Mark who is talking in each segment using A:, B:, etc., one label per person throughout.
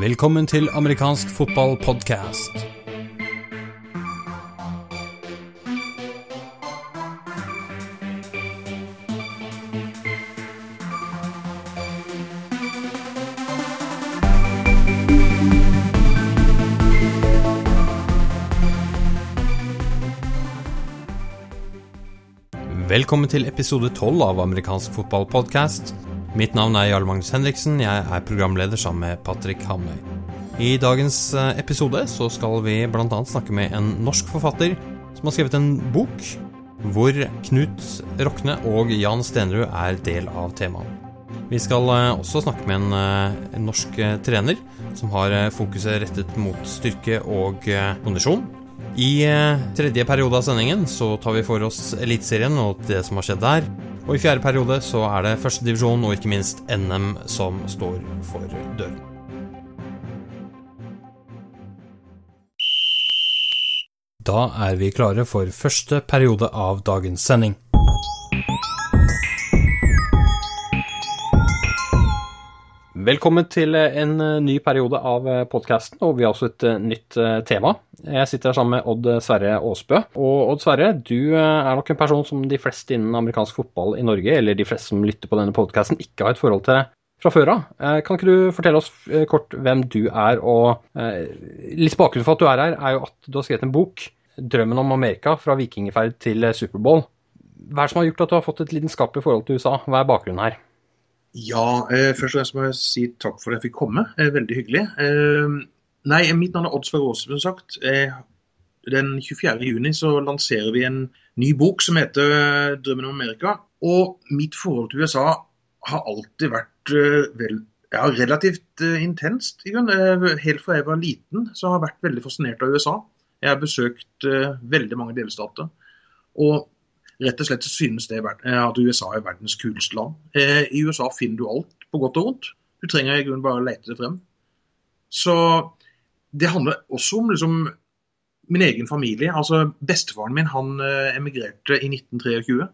A: Velkommen til amerikansk fotballpodkast. Velkommen til episode 12 av amerikansk fotballpodkast. Mitt navn er Jarl Magnus Henriksen. Jeg er programleder sammen med Patrick Hamøy. I dagens eh, episode så skal vi bl.a. snakke med en norsk forfatter som har skrevet en bok hvor Knut Rokne og Jan Stenerud er del av temaet. Vi skal eh, også snakke med en, eh, norsk trener som har fokuset rettet mot styrke og kondisjon. I tredje periode av sendingen så tar vi for oss Eliteserien og det som har skjedd der. Og i fjerde periode så er det førstedivisjon og ikke minst NM som står for døren. Da er vi klare for første periode av dagens sending. Velkommen til en eh, ny periode av eh, podkasten, og vi har også et eh, nytt tema. Jeg sitter her sammen med Odd Sverre Aasbø. Og Odd Sverre, du er nok en person som de fleste innen amerikansk fotball i Norge, eller de fleste som lytter på denne podkasten, ikke har et forhold til fra før av. Kan ikke du fortelle oss kort hvem du er, og litt bakgrunnen for at du er her, er jo at du har skrevet en bok, 'Drømmen om Amerika fra vikingferd til Superbowl'. Hva er det som har gjort at du har fått et lidenskapelig forhold til USA? Hva er bakgrunnen her?
B: Ja, eh, først og fremst må jeg si takk for at jeg fikk komme. Eh, veldig hyggelig. Eh, nei, mitt navn er Odd Sverre Aase, som sagt. Eh, den 24. juni så lanserer vi en ny bok som heter eh, 'Drømmen om Amerika'. Og mitt forhold til USA har alltid vært eh, vel, ja, relativt intenst. Helt fra jeg var liten så har jeg vært veldig fascinert av USA. Jeg har besøkt veldig mange delstater. Og Rett og slett synes det at USA er verdens kuleste land. Eh, I USA finner du alt, på godt og vondt. Du trenger i grunnen bare å lete det frem. Så det handler også om liksom, min egen familie. Altså Bestefaren min han eh, emigrerte i 1923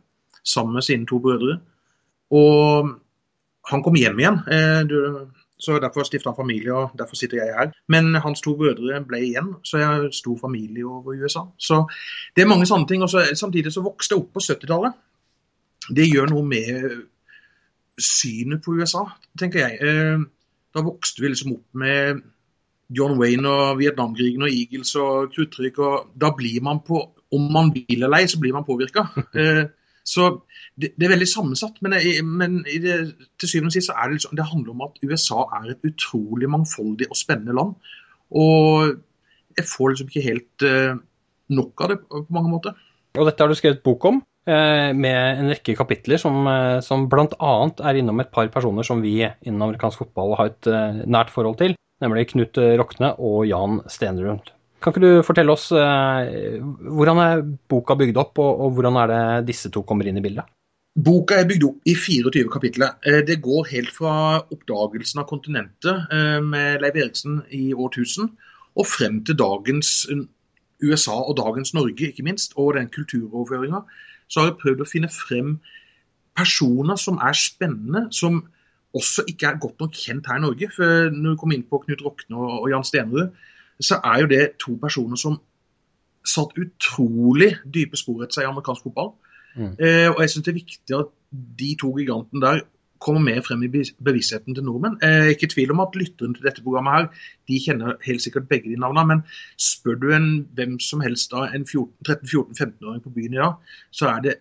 B: sammen med sine to brødre. Og han kom hjem igjen. Eh, du, så Derfor stifta han familie, og derfor sitter jeg her. Men hans to brødre ble igjen, så jeg har stor familie over USA. Så det er mange sånne ting. og så, Samtidig så vokste jeg opp på 70-tallet. Det gjør noe med synet på USA, tenker jeg. Eh, da vokste vi liksom opp med John Wayne og Vietnamkrigen og Eagles og kruttrykk. og Da blir man på, om man vil eller ei, så blir man påvirka. Så det, det, er veldig sammensatt. Men, men det, til syvende og sist så er det, liksom, det handler om at USA er et utrolig mangfoldig og spennende land. Og jeg får liksom ikke helt uh, nok av det på mange måter.
A: Og dette har du skrevet bok om, uh, med en rekke kapitler som, uh, som bl.a. er innom et par personer som vi innen amerikansk fotball har et nært forhold til, nemlig Knut Rokne og Jan Stenerud. Kan ikke du fortelle oss eh, hvordan er boka bygd opp, og, og, hvordan er det disse to kommer inn i bildet?
B: Boka er bygd opp i 24 kapitler. Eh, det går helt fra oppdagelsen av kontinentet eh, med Leiv Eriksen i årtusen, og frem til dagens USA og dagens Norge, ikke minst, og den kulturoverføringa. Så har jeg prøvd å finne frem personer som er spennende, som også ikke er godt nok kjent her i Norge. For når du kommer inn på Knut Rokne og Jan Stenerud, så er jo det to personer som satt utrolig dype spor etter seg i amerikansk fotball. Mm. Eh, og jeg syns det er viktig at de to gigantene der kommer mer frem i bevisstheten til nordmenn. Jeg er ikke i tvil om at lytterne til dette programmet her, de kjenner helt sikkert begge de navnene. Men spør du en hvem som helst av en 13-14-15-åring på byen i dag, så er det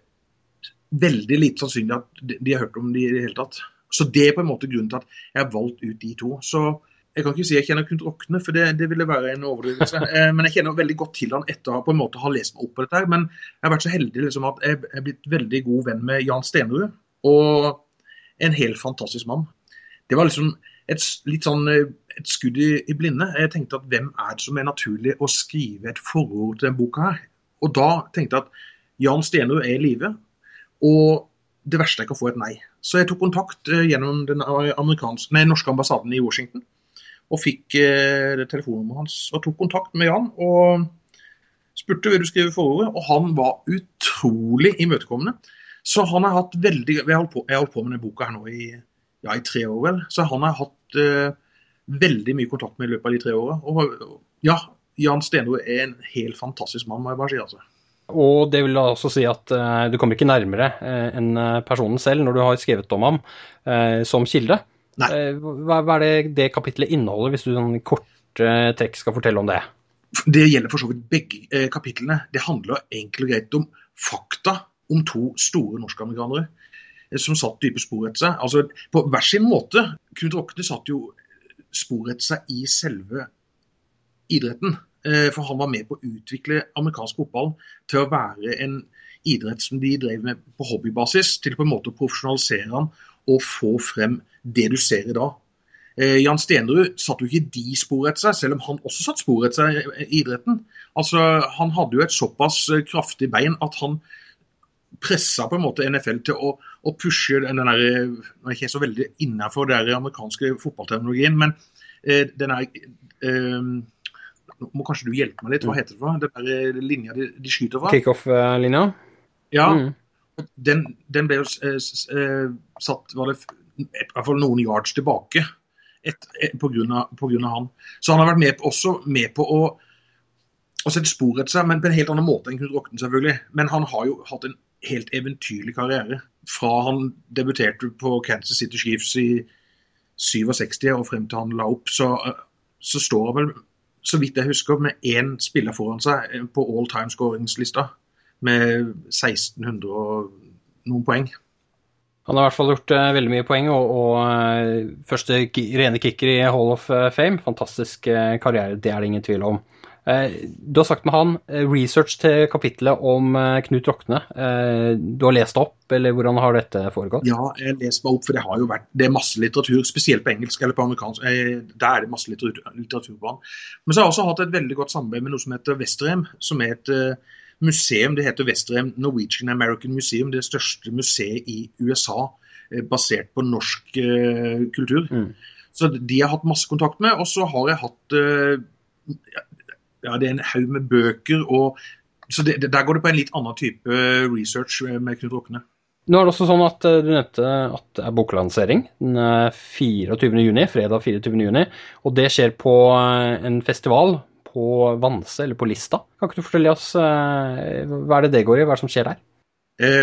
B: veldig lite sannsynlig at de har hørt om de i det hele tatt. Så det er på en måte grunnen til at jeg har valgt ut de to. Så jeg kan ikke si jeg kjenner Knut Rokne, for det, det, ville være en overdrivelse. Eh, men jeg kjenner veldig godt til han etter å på en måte ha lest meg opp på dette. her, Men jeg har vært så heldig liksom, at jeg er blitt veldig god venn med Jan Stenerud. Og en helt fantastisk mann. Det var liksom et, litt sånn eh, et skudd i, i, blinde. Jeg tenkte at hvem er det som er naturlig å skrive et forord til denne boka her? Og da tenkte jeg at Jan Stenerud er i live. Og det verste er ikke å få et nei. Så jeg tok kontakt eh, gjennom den nei, norske ambassaden i Washington og fikk eh, telefonnummeret hans og tok kontakt med Jan. og spurte vil du skrive forordet, og han var utrolig imøtekommende. Så han har hatt veldig Jeg har holdt på, har holdt på med denne boka her nå i, ja, i tre år, vel. Så han har hatt eh, veldig mye kontakt med i løpet av de tre åra. Og ja, Jan Steno er en helt fantastisk mann, må jeg bare si. altså.
A: Og det vil da også si at uh, du kommer ikke nærmere uh, enn personen selv når du har skrevet om ham uh, som kilde. Hva, hva, er det det kapitlet inneholder, hvis du sånn korte trekk skal fortelle om det?
B: Det gjelder for så vidt begge kapitlene. Det handler enkelt og greit om fakta om to store norskamerikanere eh, som satt dype spor etter seg. Altså, på hver sin måte. Knut Rokne satt jo spor etter seg i selve idretten. Eh, for han var med på å utvikle amerikansk fotball til å være en idrett som de drev med på hobbybasis, til på en måte å profesjonalisere han og få frem det du ser i dag. Eh, Jan Stenerud satt jo ikke de spor etter seg, selv om han også satt spor etter seg i idretten. Altså, Han hadde jo et såpass kraftig bein at han pressa på en måte NFL til å, å pushe den der Nå er ikke så veldig innafor den amerikanske fotballteknologien, men eh, den er eh, Nå må kanskje du hjelpe meg litt. Hva mm. heter det for? Den der linja de, de skyter fra?
A: Kickoff-linja?
B: Ja. Mm. Den, den, ble jo eh, eh, satt var det, i hvert fall noen yards tilbake et, et, grunn av, han. Så han har vært med, også med på å, å sette spor etter seg, men på en helt annen måte enn Knut Rokten, selvfølgelig. Men han har jo hatt en helt eventyrlig karriere. Fra han debuterte på Kansas City Chiefs i 67 og frem til han la opp, så, så står han vel, så vidt jeg husker, med én spiller foran seg på all time scoringslista med 1600 og noen poeng.
A: Han har i hvert fall gjort uh, veldig mye poeng, og, og uh, første rene kicker i Hall of Fame. Fantastisk uh, karriere, det er det ingen tvil om. Eh, du har sagt med han eh, research til kapitlet om eh, Knut Rokne. Du har lest opp, eller hvordan har dette foregått?
B: Ja, jeg har lest meg opp, for det har jo vært det er masse litteratur, spesielt på engelsk eller på amerikansk. Der er det masse litteratur på han. Men så har jeg også hatt et veldig godt samarbeid med noe som heter Vesterhem, som er et museum. Det heter Western Norwegian American Museum, det største museet i USA basert på norsk kultur. Mm. Så de har jeg hatt masse kontakt med. Og så har jeg hatt ja, det er en haug med bøker. og så det, Der går det på en litt annen type research med Knut Rokne.
A: Nå er det også sånn at eh, Du nevnte at det er boklansering den 24.6, fredag 24.6. Og det skjer på eh, en festival på Vanse, eller på Lista. Kan ikke du fortelle oss eh, hva er det det går i, hva er det som skjer der?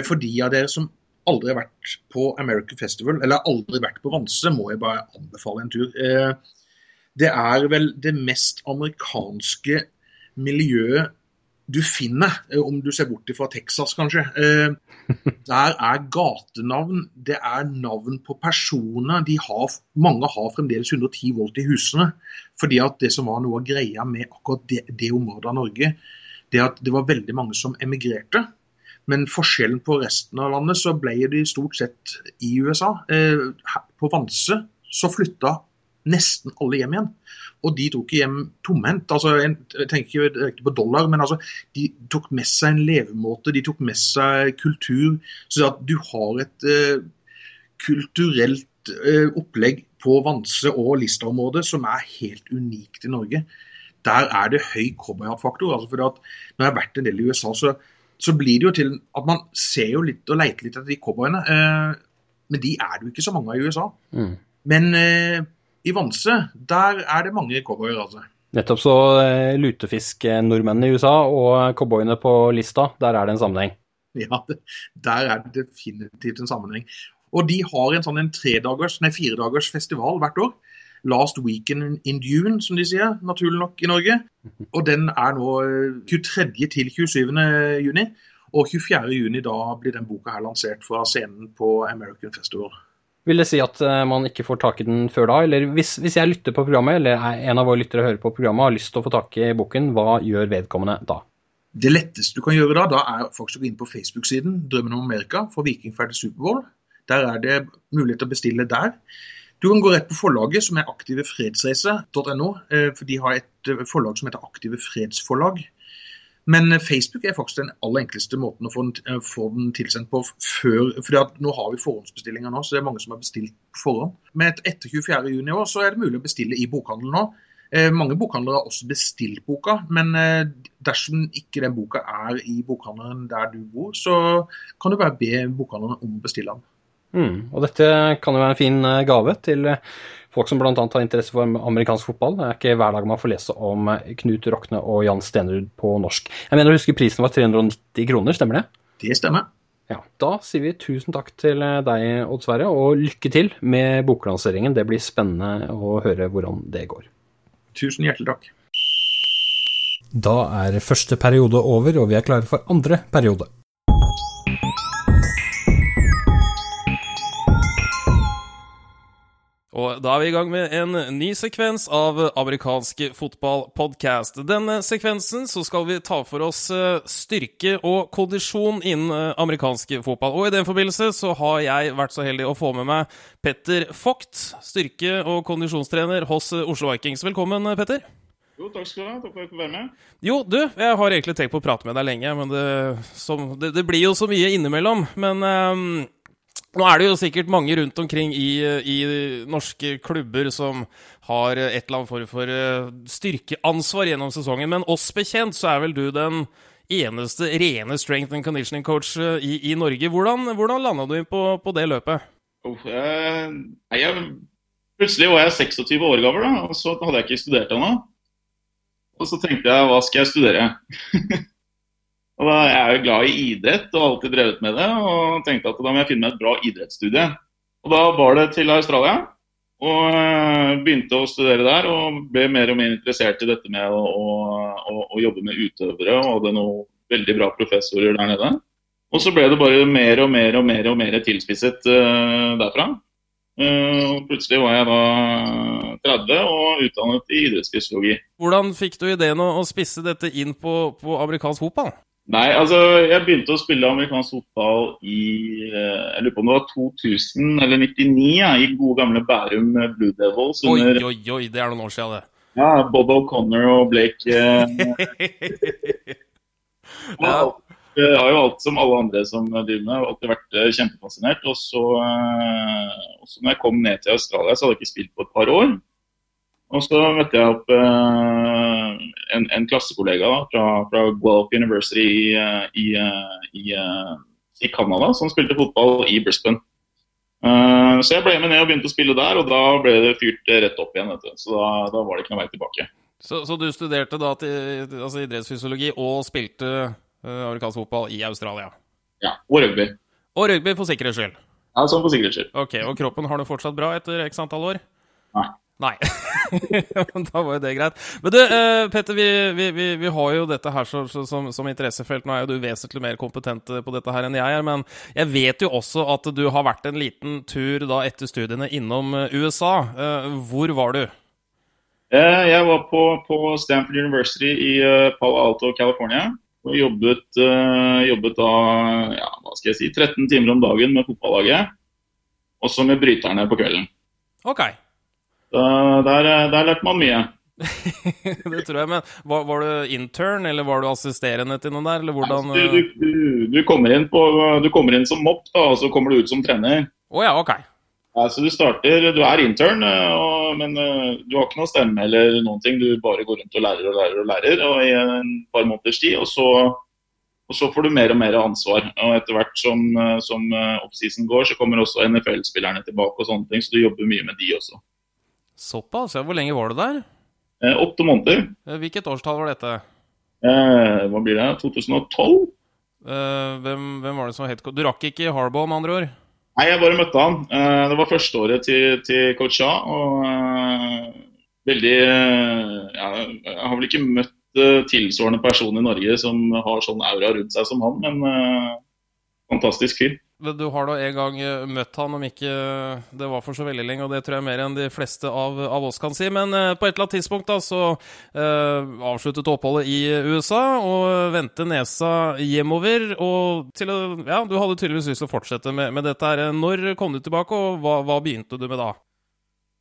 B: For de av dere som aldri har vært på American Festival, eller aldri vært på Vanse, må jeg bare anbefale en tur. Det er vel det mest amerikanske miljøet du finner, eh, om du ser bort fra Texas, kanskje. Eh, der er gatenavn, det er navn på personer. Har, mange har fremdeles 110 volt i husene. fordi at det som var noe av greia med akkurat det, det området av Norge, det at det var veldig mange som emigrerte. Men forskjellen på resten av landet, så ble de stort sett i USA. Eh, på Vanse så flytta nesten alle hjem igjen. Og de tok hjem tomhendt. Altså, jeg tenker ikke på dollar, men altså, de tok med seg en levemåte, de tok med seg kultur. Så at du har et uh, kulturelt uh, opplegg på Vanse og Lista-området som er helt unikt i Norge. Der er det høy cowboyhatt-faktor. Altså for at når jeg har vært en del i USA, så, så, blir det jo til at man ser jo litt og leiter litt etter de cowboyene. Uh, men de er det jo ikke så mange av i USA. Mm. Men i Vanse, der er det mange cowboyer, altså.
A: Nettopp så eh, lutefisk-nordmennene i USA og cowboyene på lista, der er det en sammenheng?
B: Ja, der er det definitivt en sammenheng. Og de har en sånn en tredagers, nei firedagers festival hvert år. Last Weekend in June, som de sier, naturlig nok i Norge. Og den er nå 23. Eh, til 27. juni. Og 24. juni da blir den boka her lansert fra scenen på American Festival.
A: Vil det si at eh, man ikke får tak i den før da? Eller hvis, hvis jeg lytter på programmet, eller en av våre lyttere hører på programmet og har lyst til å få tak i boken, hva gjør vedkommende da?
B: Det letteste du kan gjøre da, da er faktisk å gå inn på Facebook-siden Drømmen om Amerika for Vikingferdig Superbowl. Der er det mulighet til å bestille der. Du kan gå rett på forlaget, som er aktivefredsreise.no. Eh, for de har et eh, forlag som heter Aktive Fredsforlag. Men eh, Facebook er faktisk den aller enkleste måten å få den, eh, få den tilsendt på før for Nå har vi forhåndsbestillinger nå, så det er mange som har bestilt på forhånd. Men etter 24.6 år så er det mulig å bestille i bokhandelen nå. Eh, mange bokhandlere har også bestilt boka, men dersom ikke den boka er i bokhandelen der du bor, så kan du bare be bokhandleren om å bestille den.
A: Mm, og dette kan jo være en fin gave til folk som bl.a. har interesse for amerikansk fotball. Det er ikke hver dag man får lese om Knut Rokne og Jan Stenerud på norsk. Jeg mener å huske prisen var 390 kroner, stemmer det?
B: Det stemmer.
A: Ja, Da sier vi tusen takk til deg, Odd Sverre, og lykke til med boklanseringen. Det blir spennende å høre hvordan det går.
B: Tusen hjertelig takk.
A: Da er første periode over, og vi er klare for andre periode.
C: Og da er vi i gang med en ny sekvens av amerikansk fotballpodkast. Denne sekvensen så skal vi ta for oss eh, styrke og kondisjon innen eh, amerikansk fotball. Og i den forbindelse så har jeg vært så heldig å få med meg Petter Vogt, styrke- og kondisjonstrener hos Oslo Vikings. Velkommen, Petter.
D: Jo, takk skal du ha. Takk for at du fikk være med.
C: Jo, du, jeg har egentlig tenkt på å prate med deg lenge, men det, som, det, det blir jo så mye innimellom. Men um, nå er det jo sikkert mange rundt omkring i, i, norske klubber som har et eller annet form for eh, styrkeansvar gjennom sesongen, men oss bekjent så er vel du den eneste rene strength and conditioning coach eh, i, i Norge. Hvordan, hvordan landa du inn på, på, det løpet?
D: Oh, jeg, jeg, plutselig var jeg 26 år gammel, da, og så hadde jeg ikke studert ennå. Og så tenkte jeg hva skal jeg studere? og da, Jeg er jo glad i idrett og har alltid drevet med det. Og tenkte at da må jeg finne meg et bra idrettsstudie. Og da var det til Australia. Og eh, begynte å studere der og ble mer og mer interessert i dette med å, å, å jobbe med utøvere. Og hadde noen veldig bra professorer der nede. Og så ble det bare mer og mer og mer og mer tilspisset uh, derfra. Uh, plutselig var jeg da 30 og utdannet i idrettsfysiologi.
C: Hvordan fikk du ideen å, spisse dette inn på, på, amerikansk fotball?
D: Nei, altså jeg begynte å spille amerikansk fotball i uh, jeg lurer på om det var 2000 eller 99, ja, i gode gamle Bærum Blue Devils.
C: Under, oi, oi, oi, det er noen år siden, det.
D: Ja, Bob O'Connor og Blake ja. Jeg har jo alt som alle andre som driver med, alltid vært eh, kjempefascinert. Og så, eh, og så når jeg kom ned til Australia, så hadde jeg ikke spilt på et par år. Og så møtte jeg opp uh, en, en, klassekollega da, fra, fra Guelph University i, i, i, i Canada, som spilte fotball i Brisbane. Uh, så jeg ble med ned og begynte å spille der, og da ble det fyrt rett opp igjen. Så da, da, var det ikke noe vei tilbake.
C: Så, så du studerte da til, altså idrettsfysiologi og spilte uh, amerikansk fotball i Australia.
D: Ja, og rugby.
C: Og rugby for sikkerhets skyld.
D: Ja, sånn for sikkerhets skyld.
C: Ok, Og kroppen har du fortsatt bra etter x antall år?
D: Nei.
C: Nei. da var jo det greit. Men du, uh, Petter, vi, vi, vi, vi, har jo dette her så, så, som, som, interessefelt. Nå er jo du vesentlig mer kompetent eh, på dette her enn jeg er, men jeg vet jo også at du har vært en liten tur da etter studiene innom USA. Uh, hvor var du?
D: Jeg var på, på Stanford University i Palo Alto, California. Og jobbet, uh, jobbet da ja, hva skal jeg si, 13 timer om dagen med fotballaget. Også med bryterne på kvelden.
C: Ok.
D: Der, der lærte man mye.
C: det tror jeg, men var, var, du intern, eller var du assisterende til noen der, eller hvordan
D: du, du, du, du, kommer inn på, du kommer inn som mopp, da, og så kommer du ut som trener.
C: Oh, ja, ok.
D: Ja, så Du starter, du er intern, eh, og, men du har ikke noe stemme eller noen ting. Du bare går rundt og lærer og lærer og lærer og i en par måneders tid. Og så, og så får du mer og mer ansvar. Og Etter hvert som, eh, som oppsisen går, så kommer også NFL-spillerne tilbake, og sånne ting, så du jobber mye med de også.
C: Såpass? Ja, Hvor lenge var du der?
D: Eh, åtte måneder.
C: Hvilket årstall var dette?
D: Eh, hva blir det? 2012?
C: Eh, hvem, hvem, var det som het Du rakk ikke Harbaugh, med andre ord?
D: Nei, jeg bare møtte han. Eh, det var førsteåret til, til coach A. Og uh, veldig ja, Jeg har vel ikke møtt tilsvarende person i Norge som har sånn aura rundt seg som han, men fantastisk fyr.
C: Du har da en gang eh, møtt han, om ikke det var for så veldig lenge, og det tror jeg mer enn de fleste av, av oss kan si. Men eh, på et eller annet tidspunkt da, så eh, avsluttet oppholdet i USA og vendte nesa hjemover. Og til Ja, du hadde tydeligvis lyst til å fortsette med, med dette her. Når kom du tilbake, og hva, hva begynte du med da?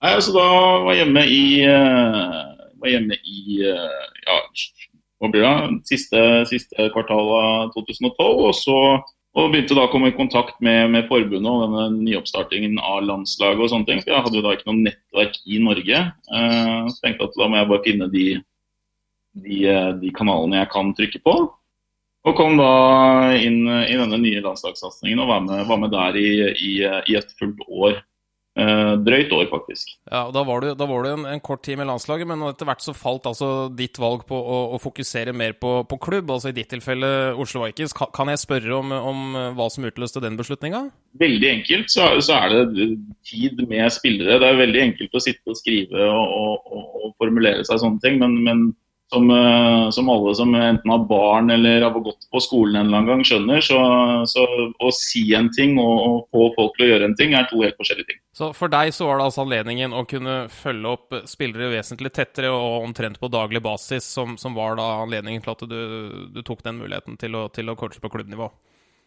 D: Nei, altså Da var jeg hjemme i, var hjemme i ja, hva blir det? Siste, siste kvartal av 2012. Og så og begynte da å komme i kontakt med, med forbundet og denne nyoppstartingen av landslaget og sånne ting. Jeg hadde jo da ikke noe nettverk i Norge. Uh, så tenkte jeg at da må jeg bare finne de, de, eh, de, kanalene jeg kan trykke på. Og kom da inn i denne nye landslagssatsingen og var med, var med der i, i, i, et fullt år. Eh, drøyt år, faktisk.
C: Ja, og Da var du, da var du en, en, kort tid med landslaget, men etter hvert så falt altså ditt valg på å, å fokusere mer på, på, klubb, altså i ditt tilfelle Oslo Vikings. Kan, kan jeg spørre om, om, hva som utløste den beslutninga?
D: Veldig enkelt så, så, er det tid med spillere. Det er veldig enkelt å sitte og skrive og, og, og formulere seg sånne ting, men, men som, eh, som, alle som enten har barn eller har gått på skolen en eller annen gang, skjønner. Så, så å si en ting og, og, få folk til å gjøre en ting, er to helt forskjellige ting.
C: Så for deg så var det altså anledningen å kunne følge opp spillere vesentlig tettere og omtrent på daglig basis, som, som var da anledningen til at du, du tok den muligheten til å, til å coache på klubbnivå?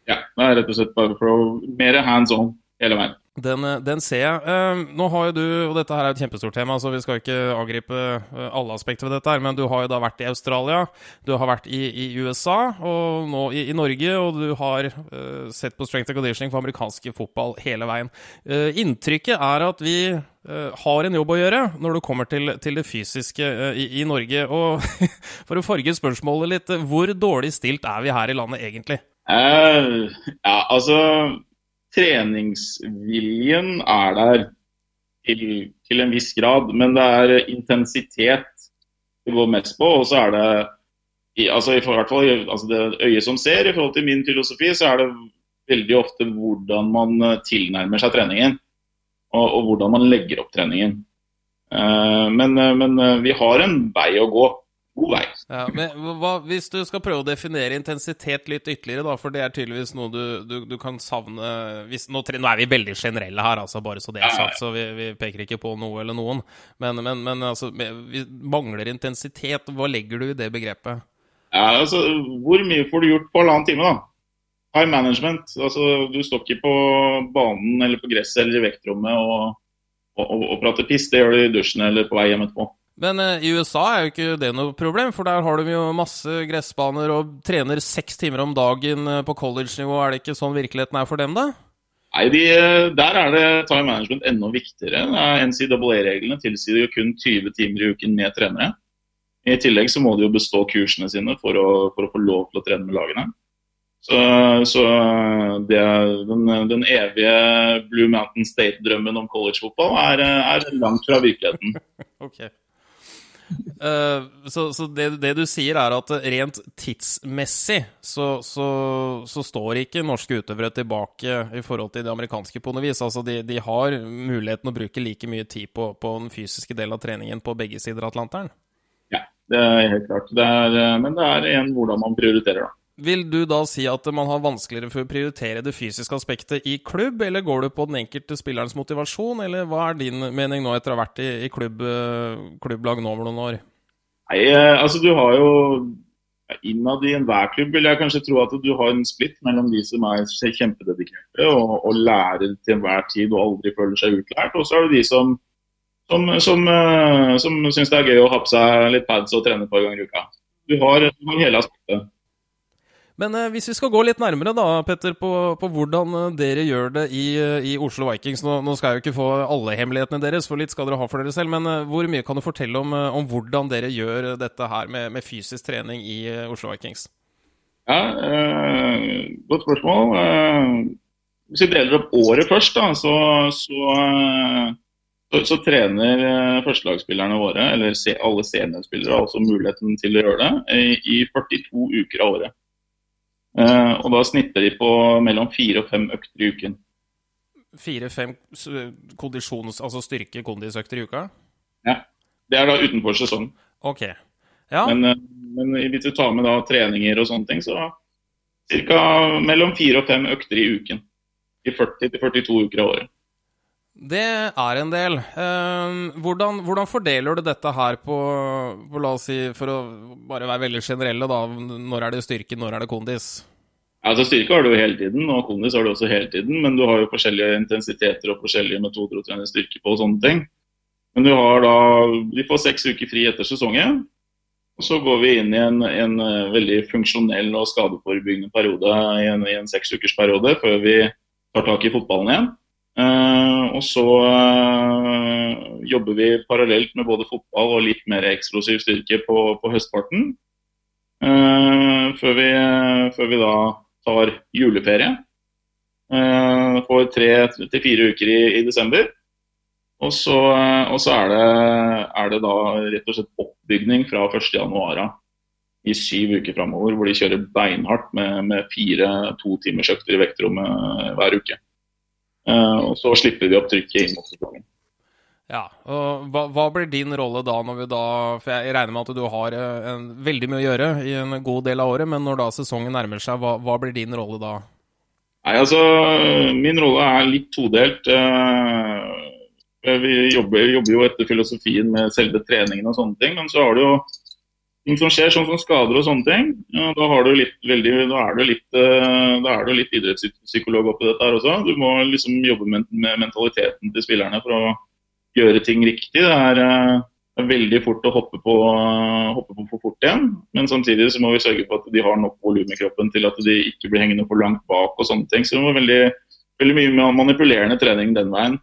D: Ja, det er rett og slett bare for å mer hands on hele veien.
C: Den, den, ser jeg. Uh, nå har jo du, og dette her er et kjempestort tema, så vi skal ikke angripe uh, alle aspekter ved dette, her, men du har jo da vært i Australia, du har vært i, i USA, og nå i, i, Norge, og du har uh, sett på strength and conditioning for amerikansk fotball hele veien. inntrykket er at vi har en jobb å gjøre når det kommer til, til det fysiske i, i, Norge. Og for å farge spørsmålet litt, hvor dårlig stilt er vi her i landet egentlig?
D: ja, altså treningsviljen er der til, til, en viss grad, men det er intensitet det går mest på. Og så er det i, altså i hvert fall altså det øyet som ser, i forhold til min filosofi, så er det veldig ofte hvordan man eh, tilnærmer seg treningen. Og, og hvordan man legger opp treningen. Uh, men, eh, men vi har en vei å gå god vei.
C: Ja, men hva, Hvis du skal prøve å definere intensitet litt ytterligere, da, for det er tydeligvis noe du, du, du kan savne hvis, nå, nå, er vi veldig generelle her, altså, bare så det er sagt, så vi, vi, peker ikke på noe eller noen. Men, men, men altså, vi mangler intensitet. Hva legger du i det begrepet?
D: Ja, altså, Hvor mye får du gjort på halvannen time, da? High management. altså Du står ikke på banen eller på gresset eller i vektrommet og, og, og, og prater piss. Det gjør du i dusjen eller på vei hjem etterpå.
C: Men uh, i USA er jo ikke det noe problem, for der har de jo masse gressbaner og trener seks timer om dagen uh, på college-nivå. Er det ikke sånn virkeligheten er for dem, da?
D: Nei, de, eh, Der er det time management enda viktigere. NCAA-reglene tilsier jo kun 20 timer i uken med trenere. I tillegg så må de jo bestå kursene sine for å, for å få lov til å trene med lagene. Så, så det, den, den, evige Blue Mountain State-drømmen om collegefotball er, er langt fra virkeligheten.
C: okay. Uh, så, så det, det, du sier, er at rent tidsmessig så, så, så, står ikke norske utøvere tilbake i forhold til de amerikanske på noe vis. Altså de, de har muligheten å bruke like mye tid på, på, den fysiske delen av treningen på begge sider av Atlanteren?
D: Ja, det er helt klart. Det er, eh, men det er igjen hvordan man prioriterer, da.
C: Vil du da si at man har vanskeligere for å prioritere det fysiske aspektet i klubb, eller går du på den enkelte spillerens motivasjon, eller hva er din mening nå etter å ha vært i, i klubb, eh, klubblag nå over noen år?
D: Nei, eh, altså du har jo Innad i enhver klubb vil jeg kanskje tro at du har en splitt mellom de som er kjempededikerte og, og lærer til enhver tid og aldri føler seg utlært, og så er det de som som, som, eh, som syns det er gøy å ha på seg litt pads og trene et par ganger i uka. Du har, du har hele aspektet.
C: Men eh, hvis vi skal gå litt nærmere da, Petter, på, på hvordan eh, dere gjør det i, eh, i Oslo Vikings nå, nå, skal jeg jo ikke få alle hemmelighetene deres, for litt skal dere ha for dere selv. Men eh, hvor mye kan du fortelle om, eh, om hvordan dere gjør dette her med, med fysisk trening i eh, Oslo Vikings?
D: Ja, Godt spørsmål. hvis vi deler opp året først, da, så, så, så, så trener førstelagsspillerne våre, eller alle seniorspillere, har også muligheten til å gjøre det, i 42 uker av året. Uh, og da snitter de på mellom fire og fem økter i uken.
C: Fire-fem kondisjons... Altså styrke-kondisøkter i uka?
D: Ja. Det er da utenfor sesongen.
C: Ok. Ja.
D: Men, uh, men, hvis du tar med da treninger og sånne ting, så ca. mellom fire og fem økter i uken. I 40 42 uker av året.
C: Det er en del. Uh, hvordan, hvordan, fordeler du dette her på, på, la oss si, for å bare være veldig generelle, da. Når er det styrke, når er det kondis?
D: Altså Styrke har du jo hele tiden, og kondis har du også hele tiden. Men du har jo forskjellige intensiteter og forskjellige metoder å trene styrke på og sånne ting. Men du har da Vi får seks uker fri etter sesongen. Og så går vi inn i en, en eh, veldig funksjonell og skadeforebyggende periode i en, i en seksukersperiode før vi tar tak i fotballen igjen. Uh, og så uh, jobber vi parallelt med både fotball og litt mer eksplosiv styrke på, på høstparten. Uh, før, vi, før, vi, da tar juleferie. får tre til fire uker i, i, desember. Og så, og så er, det, er, det, da rett og slett oppbygning fra 1.1 i syv uker framover, hvor de kjører beinhardt med, med fire totimersøkter i vektrommet hver uke. Uh, og så slipper vi opp trykket inn mot sesongen.
C: Ja, og hva, hva, blir din rolle da, når vi da For jeg regner med at du har eh, en, veldig mye å gjøre i en god del av året, men når da sesongen nærmer seg, hva, hva blir din rolle da?
D: Nei, altså, Min rolle er litt todelt. Eh, vi jobber, jobber, jo etter filosofien med selve treningen og sånne ting, men så har du jo ting som skjer, sånn som skader og sånne ting. Ja, da, litt, veldig, da, er du litt, eh, da litt idrettspsykolog oppi dette her også. Du må liksom jobbe med, mentaliteten til spillerne for å gjøre ting riktig. Det er, eh, det er veldig fort å hoppe på, hoppe på, for fort igjen. Men samtidig så må vi sørge for at de har nok volum i kroppen til at de ikke blir hengende for langt bak og sånne ting. Så det var veldig, veldig mye manipulerende trening den veien.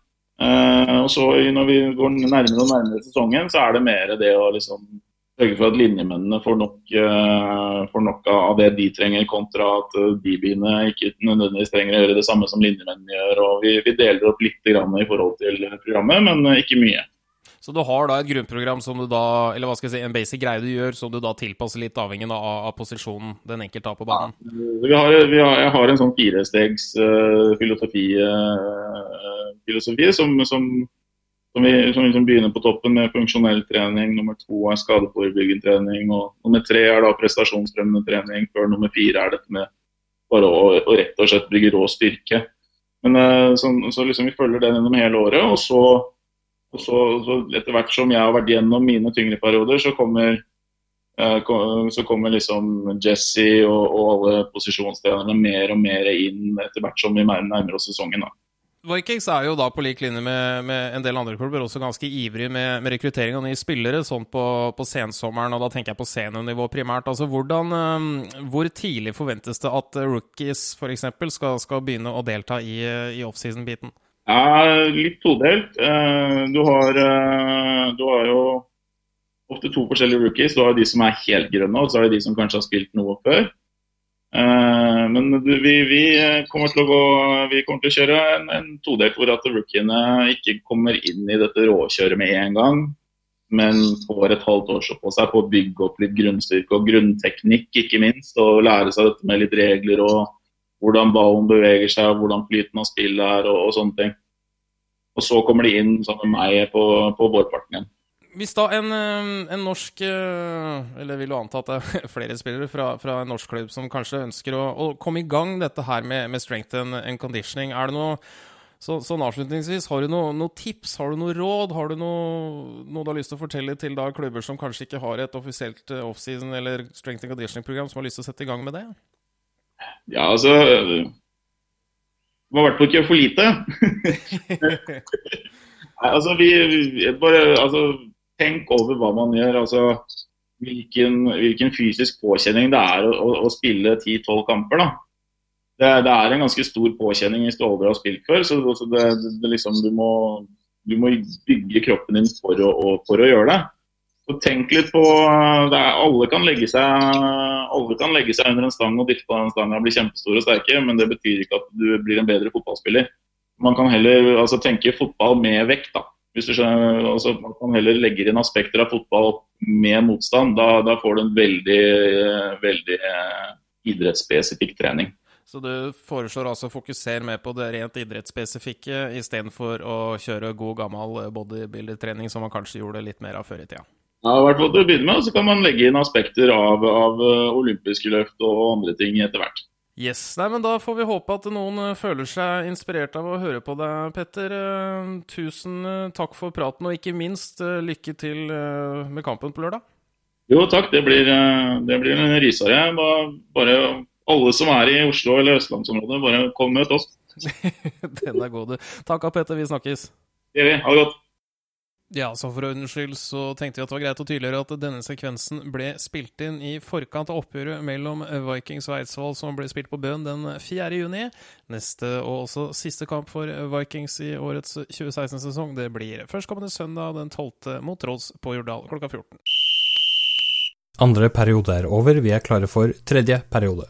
D: Og så Når vi går nærmere og nærmere sesongen, så er det mer det å liksom sørge for at linjemennene får nok, uh, får nok, av det de trenger, kontra at de DB-ene ikke nødvendigvis trenger å gjøre det samme som linjemennene gjør. og Vi, vi deler opp litt i forhold til programmet, men uh, ikke mye.
C: Så du har da et grunnprogram som du da, eller hva skal jeg si, en basic greie du gjør, som du da tilpasser litt avhengig av, av posisjonen den enkelte har på banen?
D: Ja, vi har, vi har, jeg har en sånn firestegs filosofi, filosofi som, som som, vi, som liksom begynner på toppen med funksjonell trening. Nummer to er skadeforebyggende trening. og Nummer tre er da prestasjonsfremmende trening. Før nummer fire er dette med bare å, å rett og slett bygge rå styrke. Men eh, så, så liksom Vi følger den gjennom hele året. og så, og så, så Etter hvert som jeg har vært gjennom mine tyngre perioder, så kommer, eh, så kommer liksom Jesse og, og alle posisjonstrenerne mer og mer inn etter hvert som vi nærmer oss sesongen. da.
C: Vikings er jo da på lik linje med, med en del andre klubber også ganske ivrig med, med rekruttering av nye spillere sånn på, på, sensommeren, og da tenker jeg på seniornivå primært. Altså hvordan, um, Hvor tidlig forventes det at rookies f.eks. Skal, skal begynne å delta i, i offseason-biten?
D: Ja, litt todelt. Uh, du har, uh, du har jo ofte to forskjellige rookies. Du har de som er helt grønne, og så er det de som kanskje har spilt noe før. Eh, men vi, vi, kommer til å gå, vi kommer til å kjøre en, en todelt hvor at rookiene ikke kommer inn i dette råkjøret med en gang, men får et halvt år på seg på å bygge opp litt grunnstyrke og grunnteknikk, ikke minst. Og lære seg dette med litt regler og hvordan ballen beveger seg, hvordan flyten av spillet er og, og sånne ting. Og så kommer de inn sammen med meg på, på vårparten igjen.
C: Hvis da en, en, norsk eh, Eller vil du anta at det er flere spillere fra, fra en norsk klubb som kanskje ønsker å, å, komme i gang dette her med, med strength and, and, conditioning, er det noe så, sånn avslutningsvis, har du noen noe tips, har du noe råd, har du noe, noe, du har lyst til å fortelle til da klubber som kanskje ikke har et offisielt eh, offseason eller strength and conditioning-program, som har lyst til å sette i gang med det?
D: Ja, altså Det må i hvert fall ikke gjøre for lite. Nei, altså, vi, vi bare Altså tenk over hva man gjør. altså Hvilken, hvilken fysisk påkjenning det er å, å, spille 10-12 kamper. da. Det, det, er en ganske stor påkjenning hvis du aldri har spilt før. så det, det, liksom, du, må, du, må, bygge kroppen din for å, for å gjøre det. Så tenk litt på er, alle, kan seg, alle kan legge seg under en stang og dytte på den stanga og bli kjempestore og sterke, men det betyr ikke at du blir en bedre fotballspiller. Man kan heller altså, tenke fotball med vekt. da. Hvis du skjønner, altså, Man heller legger inn aspekter av fotball med motstand. Da, da får du en veldig, veldig eh, idrettsspesifikk trening.
C: Så du foreslår altså å fokusere mer på det rent idrettsspesifikke istedenfor å kjøre god gammel bodybuilder-trening som man kanskje gjorde litt mer av før i tida?
D: Ja, i hvert fall til å begynne med, så kan man legge inn aspekter av, av eh, olympiske løft og andre ting etter hvert.
C: Yes, nei, men Da får vi håpe at noen eh, føler seg inspirert av å høre på deg, Petter. Eh, tusen eh, takk for praten, og ikke minst lykke til med kampen på lørdag.
D: Jo, takk. Det blir, det blir en rysare. Bare alle som er i Oslo eller østlandsområdet, bare kom med oss.
C: Den er god, du. Takk, Petter. Vi snakkes.
D: Det gjør vi. Ha det godt.
C: Ja, så for ordens skyld så tenkte vi at det var greit å tydeliggjøre at denne sekvensen ble spilt inn i forkant av oppgjøret mellom Vikings og Eidsvoll, som ble spilt på Bøen den 4. juni. Neste og også siste kamp for Vikings i årets 2016-sesong, det blir førstkommende søndag den 12. mot Råds på Jordal klokka 14.
A: Andre periode er over, vi er klare for tredje periode.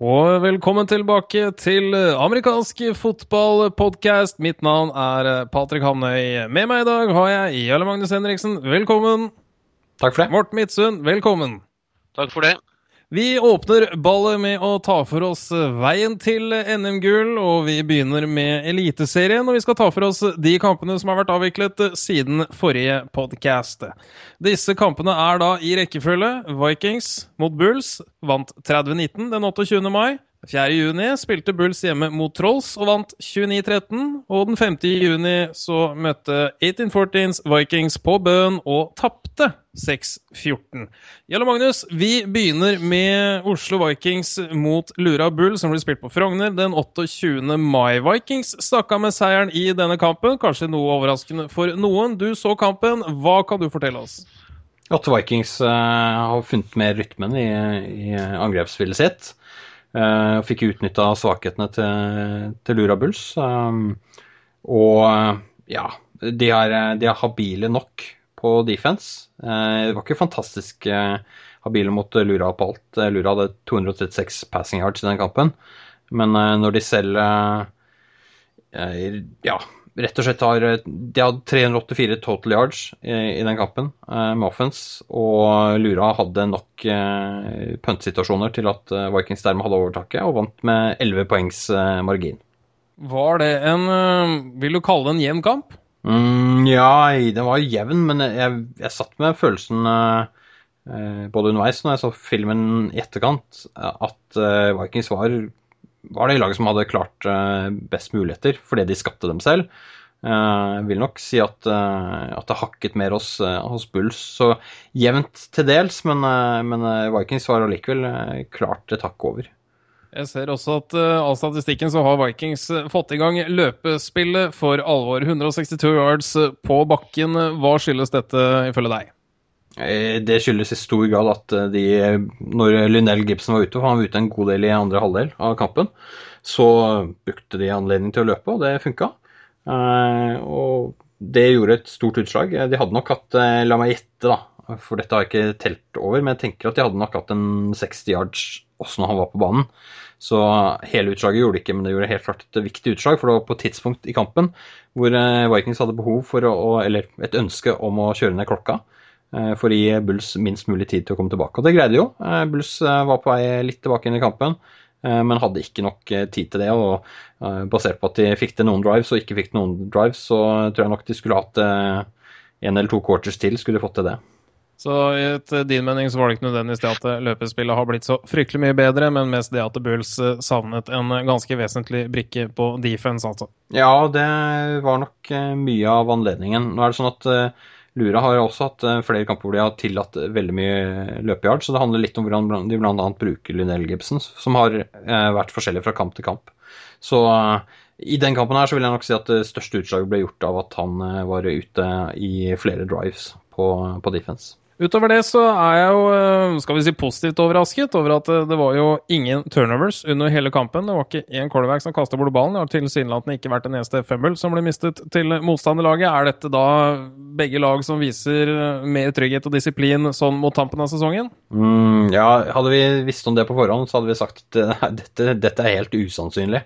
C: Og velkommen tilbake til amerikansk fotballpodkast. Mitt navn er Patrick Hamnøy. Med meg i dag har jeg Jarle Magnus Henriksen. Velkommen.
A: Takk for det.
C: Morten Midtsund, velkommen.
E: Takk for det.
C: Vi åpner ballet med å ta for oss veien til NM-gull, og vi begynner med Eliteserien. Og vi skal ta for oss de kampene som har vært avviklet siden forrige podkast. Disse kampene er da i rekkefølge. Vikings mot Bulls vant 30-19 den 28. mai. 4. juni spilte Bulls hjemme mot Trolls og vant 29-13. Og den 5. juni så møtte 1814s Vikings på Bøen og tapte 6-14. Jarle Magnus, vi begynner med Oslo Vikings mot Lura Bull, som ble spilt på Frogner den 28. mai. Vikings stakk med seieren i denne kampen, kanskje noe overraskende for noen. Du så kampen, hva kan du fortelle oss?
A: At Vikings uh, har funnet mer rytmen i, i angrepsspillet sitt. Uh, fikk utnytta svakhetene til, til Lura Bulls. Um, og ja, de er, de er, habile nok på defense. Det var ikke fantastisk habile mot Lura på alt. Lura hadde 236 passing yards i den kampen. Men når de selv ja, rett og slett har De hadde 384 total yards i, i den kampen eh, med offense, og Lura hadde nok eh, puntsituasjoner til at eh, Vikings dermed hadde overtaket, og vant med 11 poengs eh, margin.
C: Var det en eh, Vil du kalle det en jevn kamp?
A: Mm, ja, den var jevn, men jeg, jeg satt med følelsen eh, både underveis når jeg så filmen i etterkant, at Vikings var var det laget som hadde klart best muligheter fordi de skapte dem selv. Jeg vil nok si at, at det hakket mer hos, hos, Bulls. Så jevnt til dels, men, men Vikings var allikevel klart et hakk over.
C: Jeg ser også at uh, av statistikken så har Vikings fått i gang løpespillet for alvor. 162 yards på bakken. Hva skyldes dette ifølge deg?
A: Det skyldes i stor grad at de, når Lynell Gibson var ute, for han var ute en god del i andre halvdel av kampen, så brukte de anledning til å løpe, og det funka. Og det gjorde et stort utslag. De hadde nok hatt, la meg gjette, da, for dette har jeg ikke telt over, men jeg tenker at de hadde nok hatt en 60 yards også når han var på banen. Så hele utslaget gjorde det ikke, men det gjorde helt klart et viktig utslag. For det var på et tidspunkt i kampen hvor Vikings hadde behov for å, eller et ønske om å kjøre ned klokka for å gi Bulls minst mulig tid til å komme tilbake. Og det greide de jo. Bulls var på vei litt tilbake inn i kampen, men hadde ikke nok tid til det. Og basert på at de fikk til noen drives og ikke fikk til noen drives, så tror jeg nok de skulle hatt en eller to quarters til, skulle de fått til det.
C: Så etter din mening så var det ikke nødvendigvis det at løpespillet har blitt så fryktelig mye bedre, men mest det at Bulls savnet en ganske vesentlig brikke på defense, altså.
A: Ja, det var nok mye av anledningen. Nå er det sånn at Lura har også hatt flere kamper hvor de har tillatt veldig mye løpeyard, så det handler litt om hvordan de bl.a. bruker Lynell Gibson, som har vært forskjellig fra kamp til kamp. Så i den kampen her så vil jeg nok si at det største utslaget ble gjort av at han var ute i flere drives på, på defense.
C: Utover det så er jeg jo skal vi si, positivt overrasket over at det var jo ingen turnovers under hele kampen. Det var ikke én quarterback som kasta bort ballen. Det har tilsynelatende ikke vært en eneste fumble som ble mistet til motstanderlaget. Er dette da begge lag som viser mer trygghet og disiplin sånn mot tampen av sesongen?
A: Mm, ja, hadde vi visst om det på forhånd, så hadde vi sagt at dette, dette er helt usannsynlig.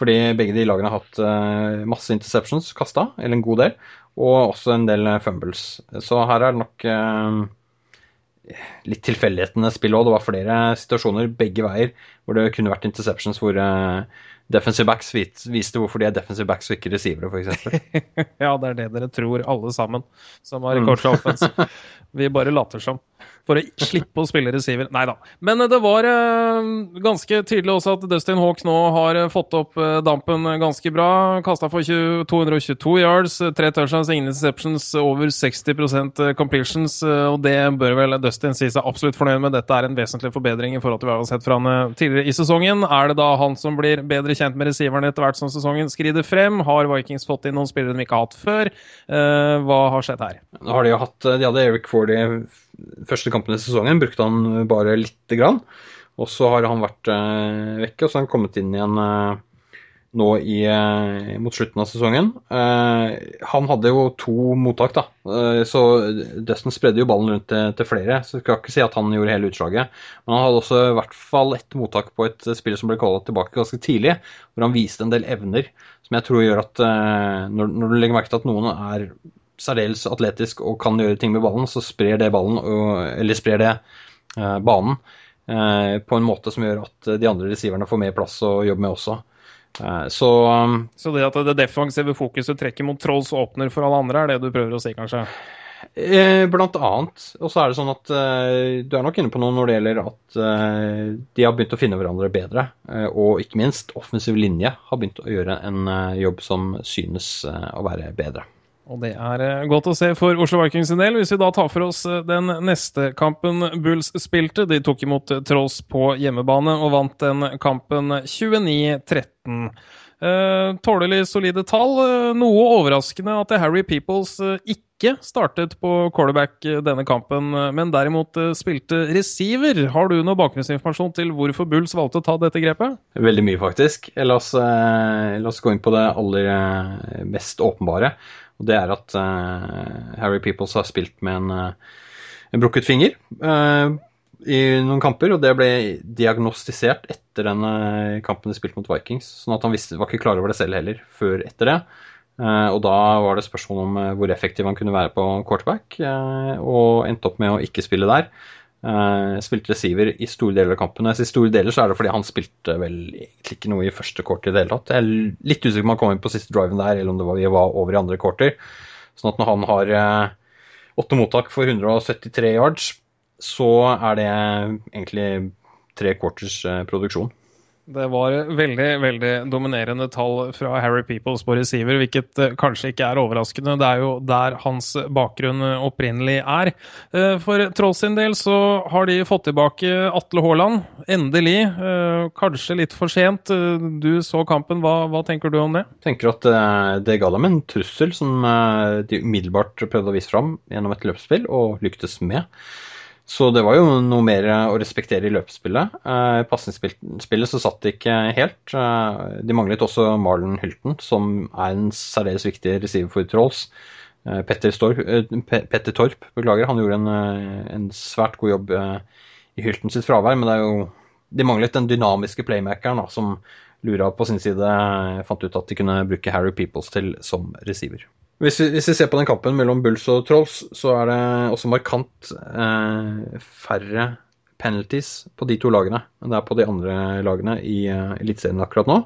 A: Fordi begge de lagene har hatt masse interceptions kasta, eller en god del og også en del fumbles. Så her er det nok eh, litt tilfeldighetene spill òg. Det var flere situasjoner begge veier hvor det kunne vært interceptions hvor eh, defensive backs viste hvorfor de er defensive backs og ikke receivere, f.eks.
C: ja, det er det dere tror, alle sammen som har rekord for offense. Vi bare later som. For å slippe å spille receiver. Nei da. Men det var eh, ganske tydelig også at Dustin Hawk nå har fått opp eh, dampen ganske bra. Kasta for 20, 222 yards, tre touchdowns, ingen interceptions, over 60% completions. Og det bør vel Dustin si seg absolutt fornøyd med. Dette er en vesentlig forbedring i forhold til hva vi har sett fra han tidligere i sesongen. Er det da han som blir bedre kjent med receiverne etter hvert som sesongen skrider frem? Har Vikings fått inn noen spillere de ikke har hatt før? Hva har skjedd her?
A: Nå har de jo hatt De hadde Eric Fordy første kampen i sesongen, brukte han bare lite grann. Og så har han vært uh, vekke, og så har han kommet inn igjen uh, nå i, eh, mot slutten av sesongen. Eh, han hadde jo to mottak, da. Eh, så Dustin spredde jo ballen rundt til, til, flere. Så jeg skal ikke si at han gjorde hele utslaget. Men han hadde også i hvert fall ett mottak på et spill som ble kalla tilbake ganske tidlig, hvor han viste en del evner som jeg tror gjør at når, når du legger merke til at noen er særdeles atletisk og kan gjøre ting med ballen, så sprer det ballen, eller sprer det banen på en måte som gjør at de andre receiverne får mer plass å jobbe med også.
C: Eh, så, um, så det at det defensive fokuset trekker mot Trolls og åpner for alle andre, er det du prøver å si, kanskje?
A: Eh, blant annet. Og så er det sånn at uh, du er nok inne på noe når det gjelder at de har begynt å finne hverandre bedre. Og ikke minst offensiv linje har begynt å gjøre en jobb som synes å være bedre.
C: Og det er eh, godt å se for Oslo Vikings sin del. Hvis vi da tar for oss eh, den neste kampen Bulls spilte. De tok imot Trolls på hjemmebane og vant den kampen 29-13. Eh, tålelig solide tall. Eh, noe overraskende at Harry Peoples ikke startet på quarterback denne kampen, men derimot spilte receiver. Har du noe bakgrunnsinformasjon til hvorfor Bulls valgte å ta dette grepet?
A: Veldig mye, faktisk. La oss, eh, la oss gå inn på det aller mest åpenbare. Og det er at uh, Harry Peoples har spilt med en, uh, en brukket finger uh, i noen kamper, og det ble diagnostisert etter den kampen de spilte mot Vikings. Sånn at han visste, var ikke klar over det selv heller før etter det. og da var det spørsmål om hvor effektiv han kunne være på quarterback, og endte opp med å ikke spille der. Uh, spilte receiver i store deler av kampen. Når jeg sier store deler, så er det fordi han spilte vel egentlig ikke noe i første quarter i det hele tatt. Jeg er litt usikker på om han kom inn på siste driven der, eller om det var, vi var over i andre quarter. Sånn at når han har uh, mottak for 173 yards, så er det egentlig tre quarters uh, produksjon.
C: Det var veldig veldig dominerende tall fra Harry Peoples på receiver, hvilket uh, kanskje ikke er overraskende. Det er jo der hans bakgrunn opprinnelig er. Uh, for Troll sin del så har de fått tilbake Atle Haaland. Endelig. Kanskje litt for sent. Du så kampen. Hva, hva tenker du om det?
A: Jeg tenker at det ga dem en trussel som de umiddelbart prøvde å vise fram gjennom et løpsspill, og lyktes med. Så det var jo noe mer å respektere i løpsspillet. I eh, pasningsspillet så satt det ikke helt. Eh, de manglet også Marlon Hylton, som er en særdeles viktig receiver for Trolls. Eh, Petter, Storp, Petter, Torp beklager, han gjorde en, en svært god jobb i Hylton sitt fravær, men det er jo, de manglet den dynamiske playmakeren da, som Lura på sin side fant ut at de kunne bruke Harry Peoples til som receiver. Hvis vi, hvis vi, ser på den kampen mellom Bulls og Trolls, så er det også markant eh, færre penalties på de to lagene enn det er på de andre lagene i eh, Eliteserien akkurat nå.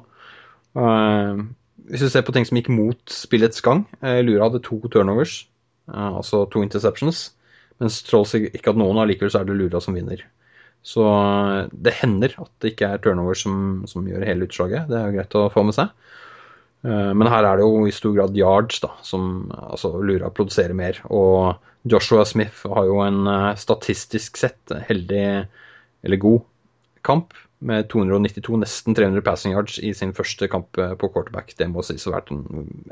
A: Eh, hvis vi ser på ting som gikk mot spillets gang eh, Lura hadde to turnovers, eh, altså to interceptions, mens Trolls ikke hadde noen. Allikevel så er det Lura som vinner. Så det hender at det ikke er turnovers som, som gjør hele utslaget. Det er jo greit å få med seg. Eh, men her er det jo i stor grad yards da, som altså, og produserer mer. Og Joshua Smith har jo en eh, statistisk sett heldig, eller god, kamp med 292, nesten 300 passing yards i sin første kamp eh, på quarterback. Det må sies å ha vært en,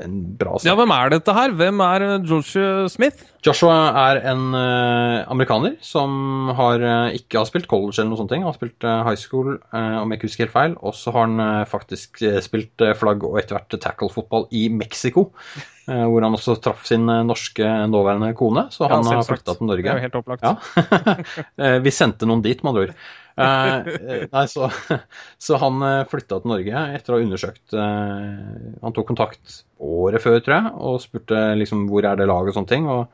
A: en bra sak.
C: Ja, Hvem er dette her? Hvem er Joshua Smith?
A: Joshua er en uh, amerikaner som har, uh, ikke har spilt college eller noe sånt. Han har spilt uh, high school, om jeg ikke husker helt feil. Og så har han faktisk spilt flagg og etter hvert tackle-fotball i Mexico. hvor han også traff sin norske nåværende kone, så han ja, har flytta til Norge.
C: Det er jo helt opplagt.
A: Ja. Vi sendte noen dit, med andre ord. Eh, nei, så, så han eh, flytta til Norge etter å ha undersøkt eh, Han tok kontakt året før, tror jeg, og spurte liksom hvor er det laget og sånne ting. og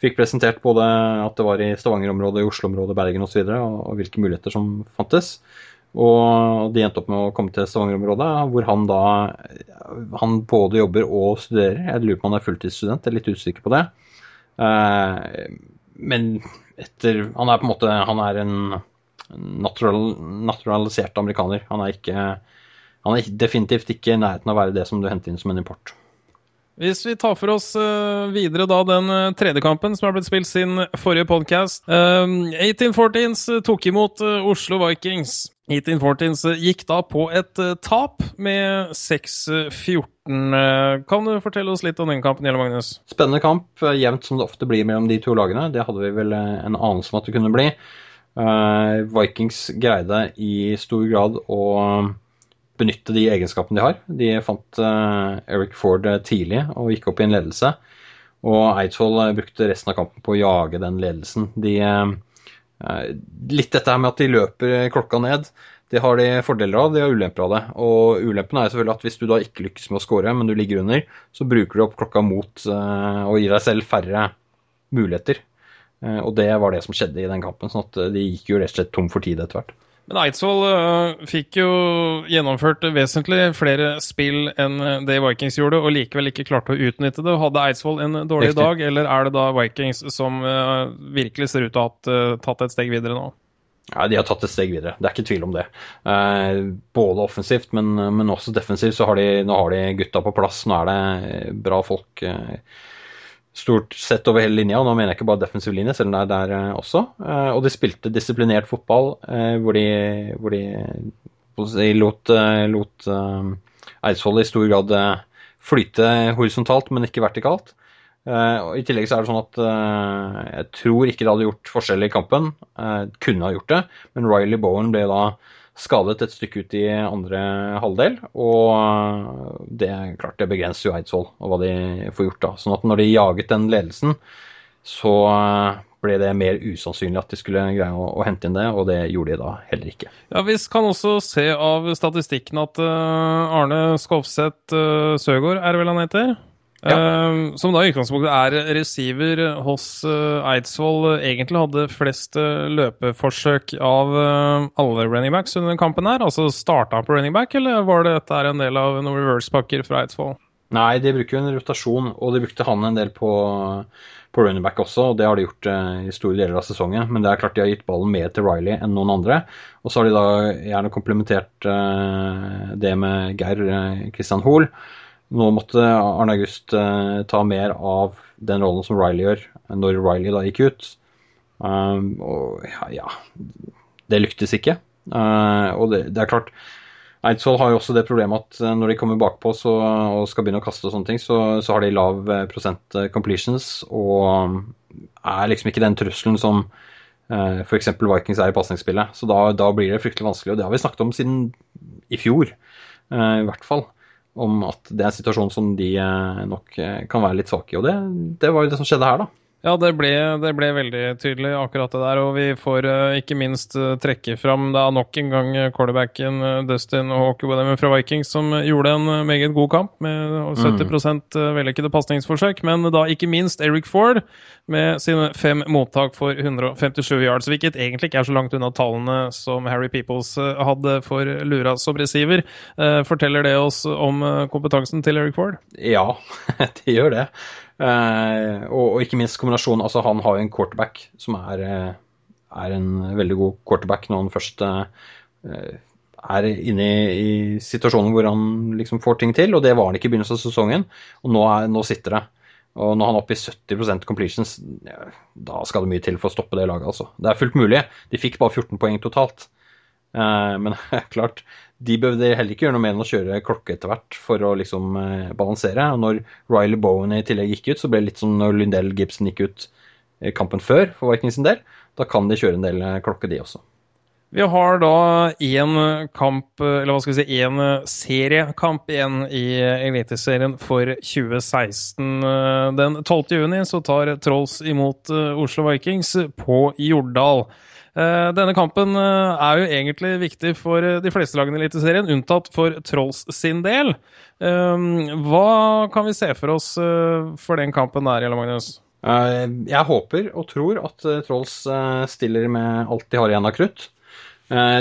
A: Fikk presentert både at det var i Stavanger-området, Oslo-området, Bergen osv., og, og, og hvilke muligheter som fantes. Og de endte opp med å komme til Stavanger-området, hvor han da Han både jobber og studerer. Jeg lurer på om han er fulltidsstudent, jeg er litt usikker på det. Men etter Han er på en måte Han er en natural, naturalisert amerikaner. Han er, ikke, han er definitivt ikke i nærheten av å være det som du henter inn som en import.
C: Hvis vi tar for oss uh, videre da den uh, tredje kampen som har blitt spilt sin forrige podkast. Uh, 1814s tok imot Oslo Vikings. 1814s gikk da på et tap med 6-14. Kan du fortelle oss litt om den kampen, Jelle Magnus?
A: Spennende kamp, jevnt som det ofte blir mellom de to lagene. Det hadde vi vel en anelse om at det kunne bli. Uh, Vikings greide i stor grad å benytte de egenskapene de har. De fant Eric Ford tidlig og gikk opp i en ledelse. Og Eidsvoll brukte resten av kampen på å jage den ledelsen. De, litt dette her med at de løper klokka ned. Det har de fordeler av, de har ulemper av det. Og ulempen er selvfølgelig at hvis du da ikke lykkes med å score, men du ligger under, så bruker du opp klokka mot og gir deg selv færre muligheter. Uh, og det var det som skjedde i den kampen, sånn at de gikk jo rett og slett tom for tid etter hvert.
C: Men Eidsvoll uh, fikk jo gjennomført vesentlig flere spill enn det Vikings gjorde, og likevel ikke klarte å utnytte det. Hadde Eidsvoll en dårlig Riktig. dag, eller er det da Vikings som uh, virkelig ser ut til å ha tatt et steg videre nå?
A: Ja, De har tatt et steg videre, det er ikke tvil om det. Eh, både offensivt, men, men, også defensivt så har de, nå har de gutta på plass. Nå er det bra folk eh, stort sett over hele linja. Og nå mener jeg ikke bare defensiv linje, selv om det er der eh, også. Eh, og de spilte disiplinert fotball eh, hvor de, hvor de, de lot, lot Eidsvoll i stor grad flyte horisontalt, men ikke vertikalt. Uh, I tillegg så er det sånn at uh, jeg tror ikke det hadde gjort forskjell i kampen. Uh, kunne ha gjort det, men Riley Bowen ble da skadet et stykke ut i andre halvdel. Og det er klart det begrenser jo Eidsvoll og hva de får gjort da. Sånn at når de jaget den ledelsen, så ble det mer usannsynlig at de skulle greie å, å, hente inn det, og det gjorde de da heller ikke.
C: Ja, Vi kan også se av statistikken at Arne Skovseth Søgaard, er det vel han heter? Ja. Uh, som da i utgangspunktet er receiver hos uh, Eidsvoll, egentlig hadde flest uh, løpeforsøk av alle running backs under den kampen her. Altså starta han på running back, eller var det dette en del av noen reverse-pakker fra Eidsvoll?
A: Nei, de bruker jo en rotasjon, og de brukte han en del på, på running back også. og Det har de gjort i store deler av sesongen, men det er klart de har gitt ballen mer til Riley enn noen andre. Og så har de da gjerne komplementert det med Geir Kristian Hoel. Nå måtte Arne August uh, ta mer av den rollen som Riley gjør, når Riley da gikk ut. Um, og ja, ja, det lyktes ikke. Uh, og det, det, er klart Eidsvoll har jo også det problemet at uh, når de kommer bakpå så, og skal begynne å kaste og sånne ting, så, så har de lav prosent completions og um, er liksom ikke den trusselen som uh, f.eks. Vikings er i pasningsspillet. Så da, da, blir det fryktelig vanskelig, og det har vi snakket om siden i fjor, i hvert fall om at det er en situasjon som de eh, nok eh, kan være litt svake i. Og det, det var jo det som skjedde her, da.
C: Ja, det ble, det ble, veldig tydelig, akkurat det der. Og vi får uh, ikke minst uh, trekke fram da nok en gang quarterbacken uh, Dustin Hawkeway fra Vikings som gjorde en meget god kamp med 70 mm. vellykkede pasningsforsøk. Men da ikke minst Eric Ford med sine fem mottak for 157 yards, hvilket egentlig ikke er så langt unna tallene som Harry Peoples hadde for Lura som receiver. Forteller det oss om kompetansen til Eric Ford?
A: Ja, det gjør det. Eh, og, og, ikke minst kombinasjonen Altså, han har jo en quarterback som er, eh, er en veldig god quarterback når han først eh, er inne i, i, situasjonen hvor han liksom får ting til, og det var han ikke i begynnelsen av sesongen. Og nå, er, nå sitter det. Og når han er oppe i 70% completions, da skal det mye til for å stoppe det laget, altså. Det er fullt mulig. De fikk bare 14 poeng totalt. Men klart, de behøvde heller ikke gjøre noe mer enn å kjøre klokke etter hvert for å liksom eh, balansere. Og når Riley Bowen i tillegg gikk ut, så ble det litt som når Lindell Gibson gikk ut eh, kampen før for Vikings sin del. Da kan de kjøre en del eh, klokke, de også.
C: Vi har da én kamp, eller hva skal vi si, én seriekamp igjen i Eliteserien for 2016. Den 12. juni så tar Trolls imot Oslo Vikings på Jordal. Eh, denne kampen eh, er jo egentlig viktig for eh, de fleste lagene i Eliteserien, unntatt for Trolls sin del. Hva kan vi se for oss for den kampen der, Jelle Magnus?
A: Jeg håper og tror at Trolls stiller med alt de har igjen av krutt.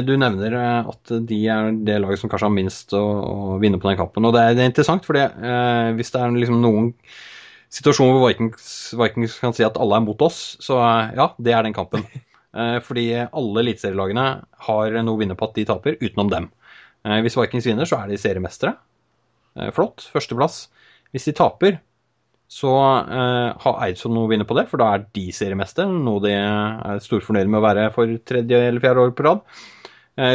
A: Du nevner at de er det laget som kanskje har minst å, vinne på den kampen. Og det er, er interessant, for hvis det er liksom noen situasjoner hvor Vikings, Vikings, kan si at alle er mot oss, så ja, det er den kampen. Eh, fordi alle eliteserielagene har noe å vinne på at de taper, utenom dem. Eh, hvis Vikings vinner, så er de seriemestere. Eh, flott. Førsteplass. Hvis de taper, så har Eidsvoll noe å vinne på det, for da er de seriemester, noe de er storfornøyde med å være for tredje eller fjerde år på rad.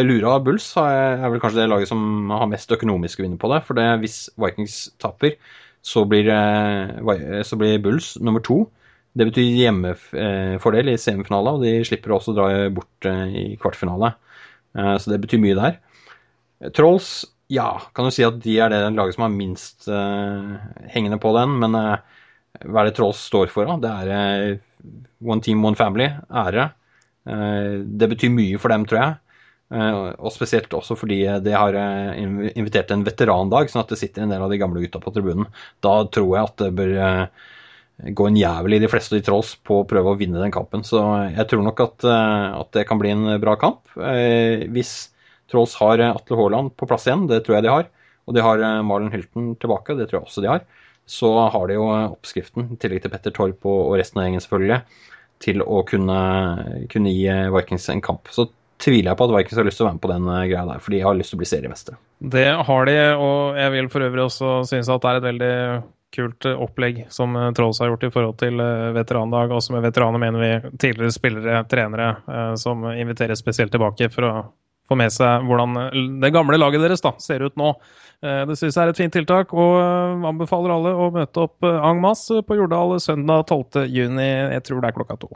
A: Lura Bulls er vel kanskje det laget som har mest økonomisk å vinne på det. For det, hvis Vikings taper, så blir, så blir Bulls nummer to. Det betyr hjemmefordel i semifinale, og de slipper også å dra bort eh, i kvartfinale. Eh, så det betyr mye der. Trolls Ja, kan du si at de er det laget som har minst hengende på den, men hva er det Trolls står for? da? Det er one team, one family, ære. det betyr mye for dem, tror jeg. og spesielt også fordi de har invitert en veterandag, sånn at det sitter en del av de gamle gutta på tribunen. Da tror jeg at det bør gå en jævel i de fleste de Trolls på å prøve å vinne den kampen. Så jeg tror nok at, at det kan bli en bra kamp. hvis Trolls har eh, Atle Haaland på plass igjen, det tror jeg de har. Og de har eh, Marlon Hylten tilbake, det tror jeg også de har. Så har de jo eh, oppskriften, i tillegg til Petter Torp og resten av gjengen selvfølgelig, til å kunne, kunne, gi Vikings en kamp. Så tviler jeg på at Vikings har lyst til å være med på den greia der, for de har lyst til å bli seriemestere.
C: Det har de, og jeg vil for øvrig også synes at det er et veldig kult opplegg som Trolls har gjort i forhold til veterandag. Også med veteraner mener vi tidligere spillere, trenere, som inviteres spesielt tilbake for å få med seg hvordan eh, det gamle laget deres da, ser ut nå. Eh, det synes jeg er et fint tiltak, og eh, anbefaler alle å møte opp en masse på Jordal søndag 12. juni. Jeg tror det er klokka to.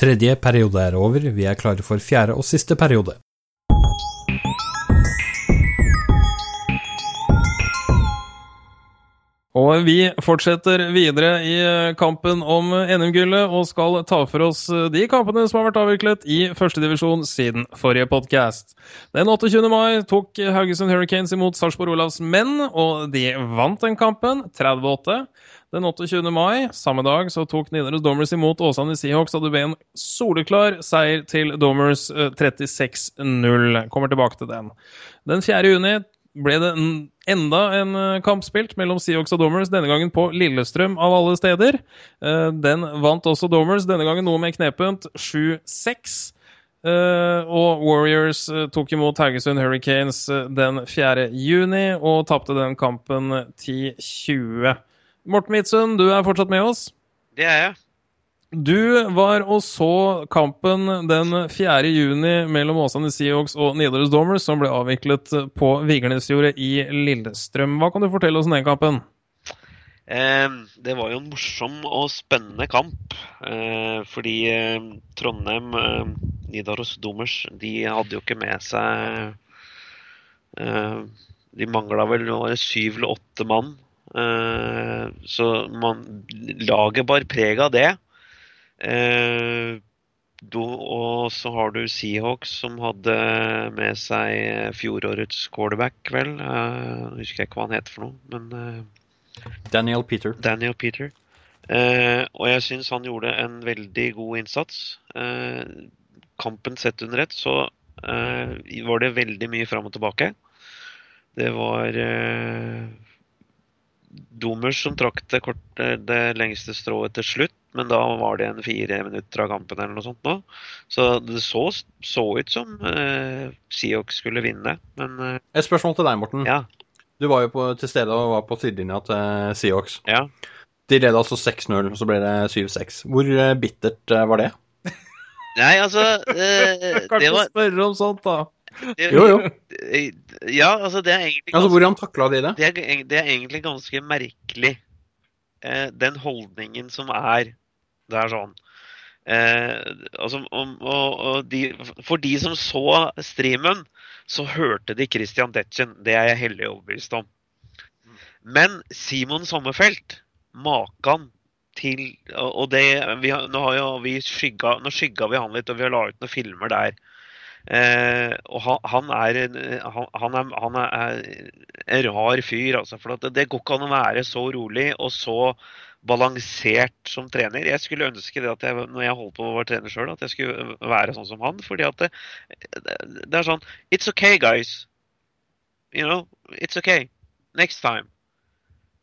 A: Tredje periode er over, vi er klare for fjerde og siste periode.
C: Og vi fortsetter videre i eh, kampen om NM-gullet og skal ta for oss eh, de kampene som har vært avviklet i førstedivisjon siden forrige podkast. Den 28. mai tok Haugesund Hurricanes imot Sarpsborg Olavs menn, og de vant den kampen, 38. Den 28. mai, samme dag, så tok Nidaros Dommers imot Åsane Seahawks, og det ble en soleklar seier til Dommers 36-0. Eh, Kommer tilbake til den. Den 4. juni ble det enda en eh, kamp spilt mellom Seahawks og Domers, denne gangen på Lillestrøm av alle steder. Eh, den vant også Domers, denne gangen noe mer knepent, 7-6. Uh, og Warriors tok imot Haugesund Hurricanes den 4. juni og tapte den kampen 10-20. Morten Midtsund, du er fortsatt med oss?
E: Det er jeg.
C: Du var og så kampen den 4. juni mellom Åsane Seahawks og Nidaros Dommers, som ble avviklet på Vigernesjordet i Lillestrøm. Hva kan du fortelle oss om den kampen?
E: Eh, det var jo en morsom og spennende kamp. Eh, fordi eh, Trondheim, eh, Nidaros Dommers, de hadde jo ikke med seg eh, De mangla vel syv eller åtte mann. Eh, så man, laget bar preg av det. Eh, do, og så har du Seahawks, som hadde med seg fjorårets quarterback, vel. Uh, husker jeg ikke hva han heter for noe, men uh,
A: Daniel Peter.
E: Daniel Peter. Uh, og jeg syns han gjorde en veldig god innsats. Uh, kampen sett under ett, så var det veldig mye fram og tilbake. Det var Domers som trakk det, kort, det lengste strået til slutt men da var det en fire minutter av kampen eller noe sånt nå. Så det så, så ut som uh, Seahawks skulle vinne, men uh,
A: Et spørsmål til deg, Morten.
E: Ja.
A: Du var jo på, til stede og var på sidelinja til Seahawks.
E: Ja.
A: De leda altså 6-0, så ble det 7-6. Hvor uh, bittert var det?
E: Nei, altså uh,
C: Kan ikke var... spørre om sånt, da.
A: Det, jo, jo.
E: Ja, altså, det er egentlig
A: ganske, altså, Hvordan takla de det?
E: Det er, det er egentlig ganske merkelig, den holdningen som er det er sånn. Eh, altså, og, og de, for de som så streamen, så hørte de Christian Detchen. Det er jeg hellig overbevist om. Men Simon Sommerfelt, makan til Og det vi, Nå har jo vi skygga, nå skygga vi han litt, og vi har la ut noen filmer der. Eh, og han, han, er, han, han, er, han er en rar fyr, altså. For det, det går ikke an å være så rolig og så balansert som trener. Jeg skulle ønske det at jeg, når jeg holdt på å være trener sjøl, at jeg skulle være sånn som han. fordi at det, det, er sånn It's okay, guys. You know, it's okay. Next time.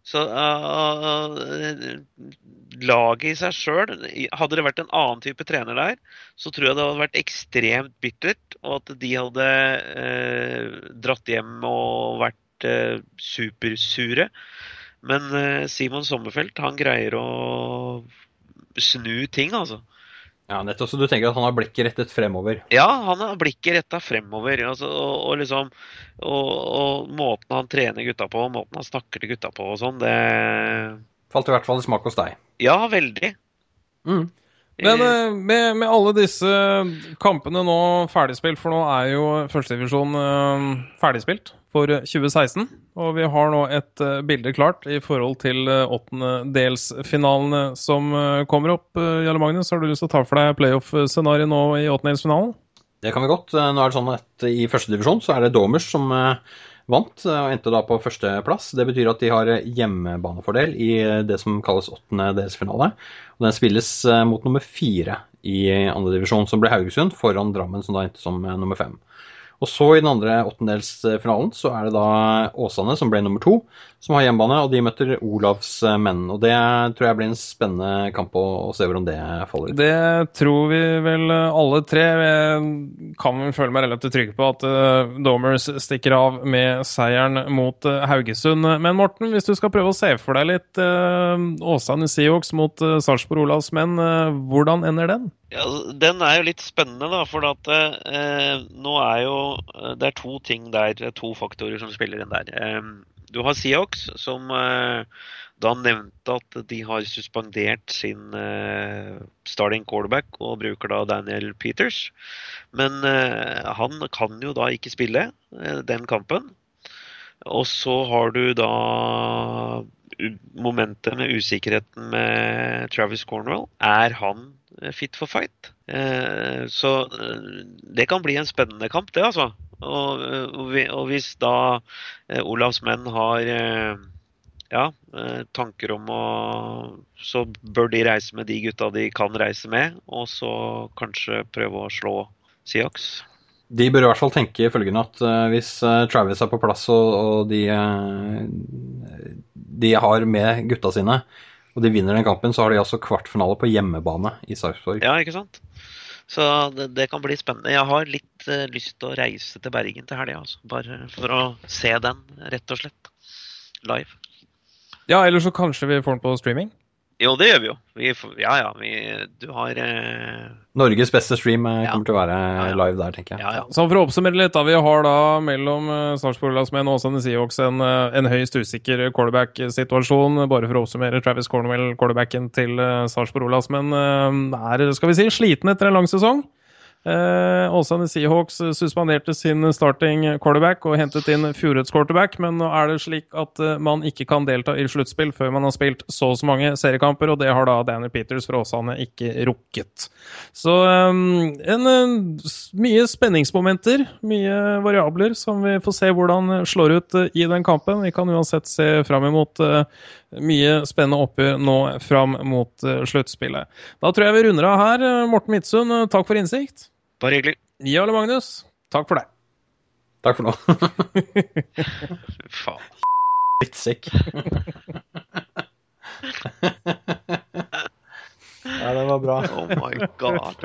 E: Så uh, laget i seg sjøl Hadde det vært en annen type trener der, så tror jeg det hadde vært ekstremt bittert, og at de hadde uh, dratt hjem og vært uh, supersure. Men eh, Simon Sommerfelt, han greier å snu ting, altså.
A: Ja, nettopp. Så du tenker at han har blikket rettet fremover?
E: Ja, han har blikket retta fremover. Altså, og, og, liksom, og, og, måten han trener gutta på, måten han snakker til gutta på og sånn, det
A: Falt i hvert fall i smak hos deg?
E: Ja, veldig.
A: Mm.
C: Men eh, med, med alle disse kampene nå ferdigspilt, for nå er jo førstedivisjon uh, ferdigspilt for 2016. Og vi har nå et bilde klart i forhold til åttendedelsfinalene som kommer opp. Jarle Magnus, har du lyst til å ta for deg playoff-scenarioet nå i åttendedelsfinalen?
A: Det kan vi godt. Nå er det sånn at I førstedivisjon så er det Domers som vant og endte da på førsteplass. Det betyr at de har hjemmebanefordel i det som kalles åttendedelsfinale. Og den spilles mot nummer fire i andredivisjon, som ble Haugesund, foran Drammen, som da endte som nummer fem. Og så i den andre åttendelsfinalen så er det da Åsane, som ble nummer to, som har hjemmebane, og de møter Olavs menn. Og det tror jeg blir en spennende kamp å, å se hvordan det faller ut.
C: Det tror vi vel alle tre. Jeg kan vel føle meg relativt trygg på at uh, Domers stikker av med seieren mot uh, Haugesund. Men Morten, hvis du skal prøve å se for deg litt uh, Åsane Seahawks mot Sarpsborg Olavs menn, hvordan ender den?
E: Ja, Den er jo litt spennende, da. For at eh, nå er jo Det er to ting der, to faktorer som spiller inn der. Eh, du har Seahawks, som eh, da nevnte at de har suspendert sin eh, starting quarterback og bruker da Daniel Peters. Men eh, han kan jo da ikke spille eh, den kampen. Og så har du da momentet med usikkerheten med Travis Cornwell. Er han Eh, fit for fight. Eh, så eh, det kan bli en spennende kamp, det, altså. Og, hvis da Olavs menn har ja, tanker om å Så bør de reise med de gutta de kan reise med, og så kanskje prøve å slå Seahawks.
A: De bør i hvert fall tenke følgende at hvis Travis er på plass og de, de har med gutta sine, og de vinner den kampen, så har de altså kvartfinale på hjemmebane i Sarpsborg.
E: Ja, ikke sant? Så det, det, kan bli spennende. Jeg har litt uh, lyst til å reise til Bergen til helga, altså. Bare for å se den, rett og slett. Live.
C: Ja, eller så kanskje vi får den på streaming?
E: Jo, det gjør vi jo. Vi, ja, ja. Vi, du har eh...
A: Norges beste stream eh, kommer ja. til å være ja, ja. live der, tenker jeg.
C: Så for å oppsummere litt, da. Vi har da mellom uh, Sarpsborg Lasmen og Åsane Seahawks en, uh, en høyst usikker quarterback-situasjon. Bare for å oppsummere Travis Cornwell, quarterbacken til uh, Sarpsborg Lasmen, uh, er skal vi si, sliten etter en lang sesong. Eh, Åsane Seahawks suspenderte sin starting quarterback og hentet inn fjorårets quarterback, men nå er det slik at eh, man ikke kan delta i sluttspill før man har spilt så og så mange seriekamper, og det har da Daniel Peters fra Åsane ikke rukket. Så um, en, mye spenningsmomenter, mye variabler, som vi får se hvordan slår ut i den kampen. Vi kan uansett se fram imot mye spennende oppgjør nå fram mot uh, sluttspillet. Da tror jeg vi runder av her. Morten Midtsund, takk for innsikt.
E: Bare hyggelig.
C: Jarle Magnus, takk for deg.
A: Takk for nå.
E: Faen.
A: Drittsekk. ja, det var bra.
E: Oh my god.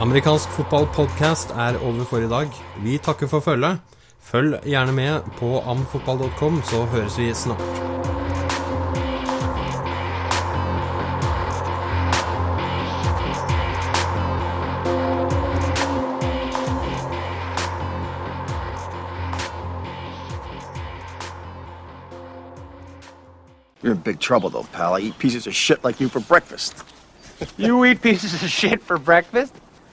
A: Amerikansk fotballpodkast er over for i dag. Vi takker for følget. Følg gjerne med på amfotball.com, så høres vi snart.
F: You're in big trouble, though, pal. I eat pieces of shit like you for breakfast.
G: you eat pieces of shit for breakfast?